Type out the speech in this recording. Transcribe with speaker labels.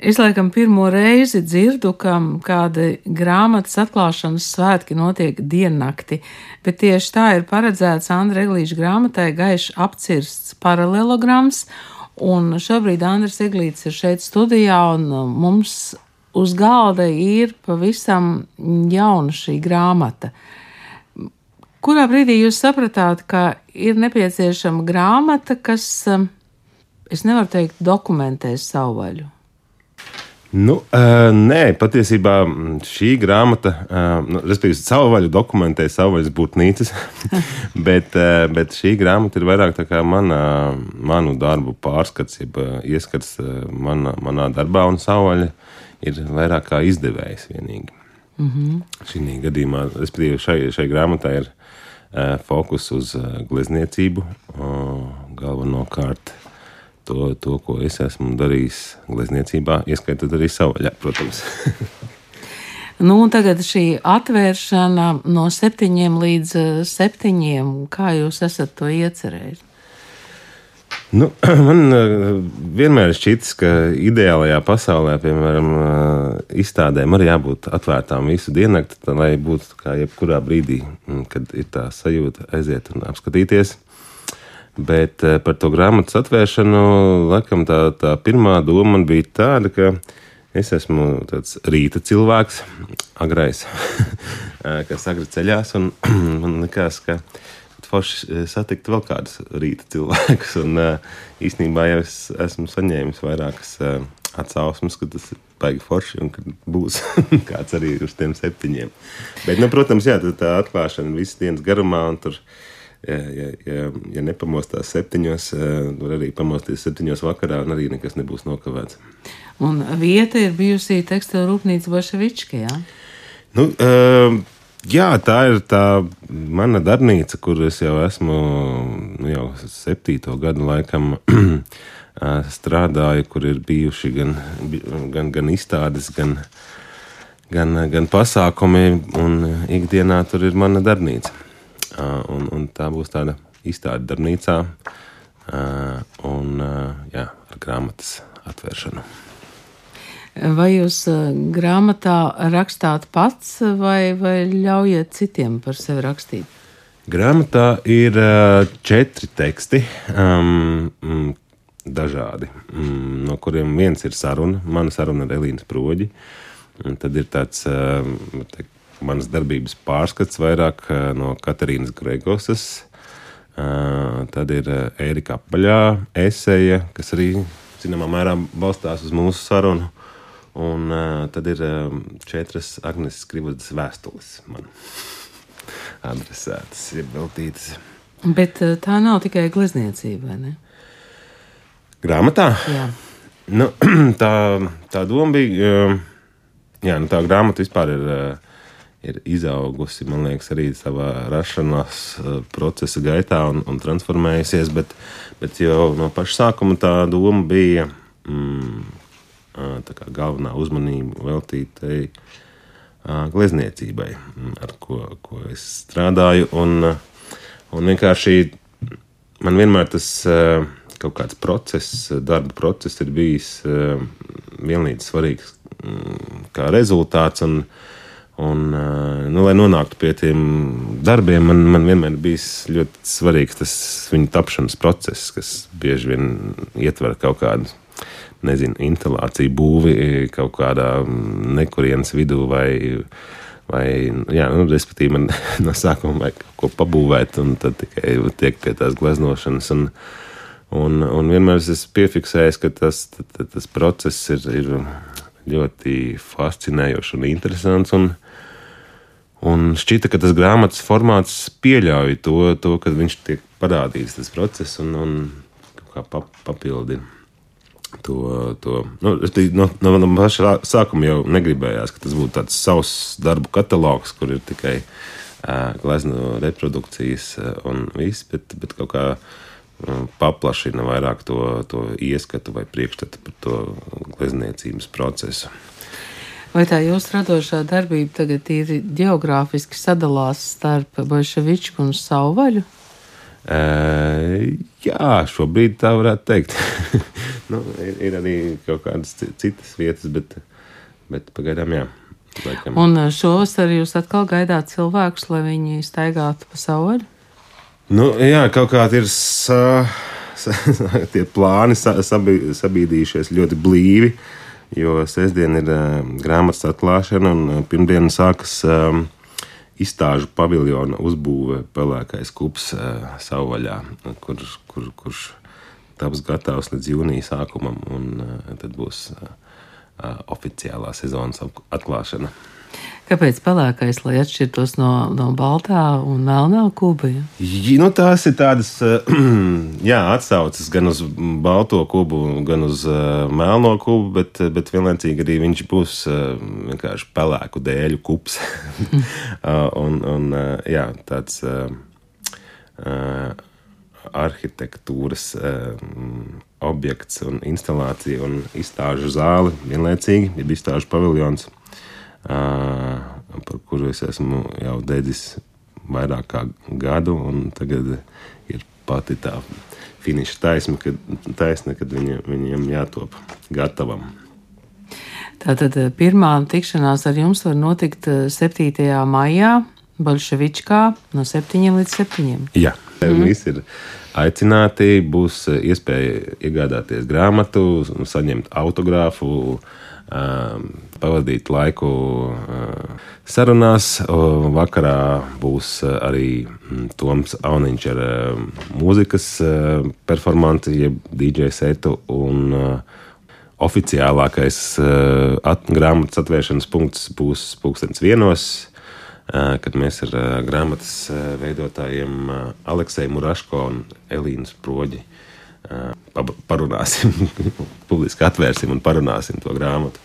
Speaker 1: Es laikam pirmo reizi dzirdu, ka kāda grāmatas atklāšanas svētki notiek diennakti, bet tieši tā ir paredzēts Andra Eglīša grāmatai gaiši apcirsts paralelograms, un šobrīd Andris Eglīts ir šeit studijā, un mums uz galda ir pavisam jauna šī grāmata. Kurā brīdī jūs sapratāt, ka ir nepieciešama grāmata, kas, es nevaru teikt, dokumentē savu vaļu?
Speaker 2: Nu, uh, nē, patiesībā šī grāmata, uh, nu, respektīvi, savu vaļu dokumentē savvaļas būtnīcas, bet, uh, bet šī grāmata ir vairāk tā kā mana, manu darbu pārskats, jeb ieskats manā, manā darbā, un savvaļa ir vairāk kā izdevējs vienīgi. Mm -hmm. Šī gadījumā, respektīvi, šai, šai grāmatai ir uh, fokus uz uh, glezniecību, uh, galvenokārt to, to, ko es esmu darījis glezniecībā, ieskaitot arī savu vaļā, protams.
Speaker 1: nu, tagad šī atvēršana no septiņiem līdz eh, septiņiem, kā jūs esat to iecerējis?
Speaker 2: Nu, man eh, vienmēr šķitis, ka ideālajā pasaulē, piemēram, eh, izstādēm arī jābūt atvērtām visu diennakti, lai būtu kā jebkurā brīdī, mm, kad ir tā sajūta aiziet un apskatīties. Bet eh, par to grāmatas atvēršanu, laikam tā, tā pirmā doma man bija tāda, ka es esmu tāds rīta cilvēks, agrais, eh, kas agri ceļās, un man likās, ka forši eh, satikt vēl kādus rīta cilvēkus. Un īstenībā jau es esmu saņēmis vairākas atsauksmes, ka tas ir baigi forši un ka būs kāds arī uz tiem septiņiem. Bet, nu, protams, jā, tā atklāšana visas dienas garumā un tur ja, ja, ja, ja nepamostās septiņos, eh, var arī pamosties septiņos vakarā, un arī nekas nebūs nokavēts.
Speaker 1: Un vieta ir bijusi tekstilu rūpnīca Baševička, jā?
Speaker 2: Nu, uh, Jā, tā ir tā mana darbnīca, kur es jau esmu nu, jau septīto gadu laikam strādāju, kur ir bijuši gan, gan, gan izstādes, gan, gan, gan pasākumi, un ikdienā tur ir mana darbnīca. Un, un tā būs tāda izstāde darbnīcā un jā, ar grāmatas atvēršanu.
Speaker 1: Vai jūs grāmatā rakstāt pats, vai, vai ļaujat citiem par sevi rakstīt?
Speaker 2: Grāmatā ir četri teksti, um, dažādi, um, no kuriem viens ir saruna. Mana saruna ar Elīnu Sproģi. Tad ir tāds um, te, manas darbības pārskats vairāk eh, no Katarīnas Gregosas. Eh, tad ir eh, Erika Apaļā, eseja, kas arī zināmā mērā balstās uz mūsu sarunu. Un tad ir četras Agnēs Krivodas vēstules man adresētas, ir veltītas.
Speaker 1: Bet tā nav tikai glezniecība, vai ne?
Speaker 2: Grāmatā?
Speaker 1: Jā.
Speaker 2: Nu, tā, tā doma bija, jā, nu, tā grāmata vispār ir ir izaugusi, man liekas, arī savā rašanās eh, procesa gaitā un, un transformējusies. Bet, bet jau no paša sākuma tā doma bija mm, galvenā uzmanība veltītai glezniecībai, mm, ar ko, ko es strādāju. Un, un vienkārši man vienmēr tas kaut kāds process, darba process ir bijis vienlīdz svarīgs mm, kā rezultāts. Un, Un, eh, nu, lai nonāktu pie tiem darbiem, man, man vienmēr bijis ļoti svarīgs tas viņa tapšanas process, kas bieži vien ietver kaut kādu nezinu, instalāciju, būvi kaut kādā nekurienes vidū. Vai, vai, jā, nu, respektīvi, man no sākuma vajag kaut ko pabūvēt, un tad tikai tiek pie tās gleznošanas. Un, un, un vienmēr es esmu piefiksējis, ka tas, tas, tas process ir, ir ļoti fascinējošs un interesants. Un, Un šķita, ka tas grāmatas formāts pieļauj to, to ka viņš tiek parādīts, tas process, un, un kā papildina to. to. Nu, no, no, no paša sākuma jau negribējās, ka tas būtu tāds savs darbu katalogs, kur ir tikai glezno reprodukcijas un viss, bet, bet kaut kā paplašina vairāk to, to ieskatu vai priekšstatu par to glezniecības procesu.
Speaker 1: Vai tā jūsu radošā darbība tagad ir geogrāfiski sadalās starp Bolševiču un Sauvaļu?
Speaker 2: Uh, jā, šobrīd tā varētu teikt. Nu, ir, ir arī kaut kādas citas vietas, bet, bet pagaidām jā.
Speaker 1: Laikam. Un šovasar jūs atkal gaidāt cilvēkus, lai viņi staigātu pa savu?
Speaker 2: Nu, jā, kaut kādi ir sa, sa, tie plāni sa, sabi, sabīdījušies ļoti blīvi, jo sestdien ir uh, grāmatas atklāšana un uh, pirmdien sākas um, izstāžu paviljona uzbūve pelēkais kups uh, savvaļā, kur, kur, kurš taps gatavs līdz jūnija sākumam, un uh, tad būs uh, oficiālā sezonas atklāšana.
Speaker 1: Kāpēc pelēkais, lai atšķirtos no, no baltā un melnā kuba?
Speaker 2: Nu, tās ir tādas jā, atsauces gan uz balto kubu, gan uz uh, melno kubu, bet, bet vienlaicīgi arī viņš būs uh, vienkārši pelēku dēļu kups. un, un uh, jā, tāds. Arhitektūras um, objekts un instalācija un izstāžu zāle vienlaicīgi, ja izstāžu paviljons, uh, par kuru es esmu jau dedzis vairāk kā gadu, un tagad ir pati tā finiša taisna, kad, taisna, kad viņa, viņam jātop gatavam.
Speaker 1: Tātad pirmā tikšanās ar jums var notikt 7. maijā Bolševičkā no 7 līdz 7.
Speaker 2: Jā. Mm. Visi ir aicināti, būs iespēja iegādāties grāmatu, saņemt autogrāfu, um, pavadīt laiku uh, sarunās. Vakarā būs arī Toms Auniņš ar uh, mūzikas uh, performanci, jeb DJ setu un oficiālākais grāmatas atvēršanas punkts būs pulkstenis vienos kad mēs ar grāmatas veidotājiem Aleksēju Muraško un Elīnu Sproģi parunāsim, publiski atvērsim un parunāsim to grāmatu.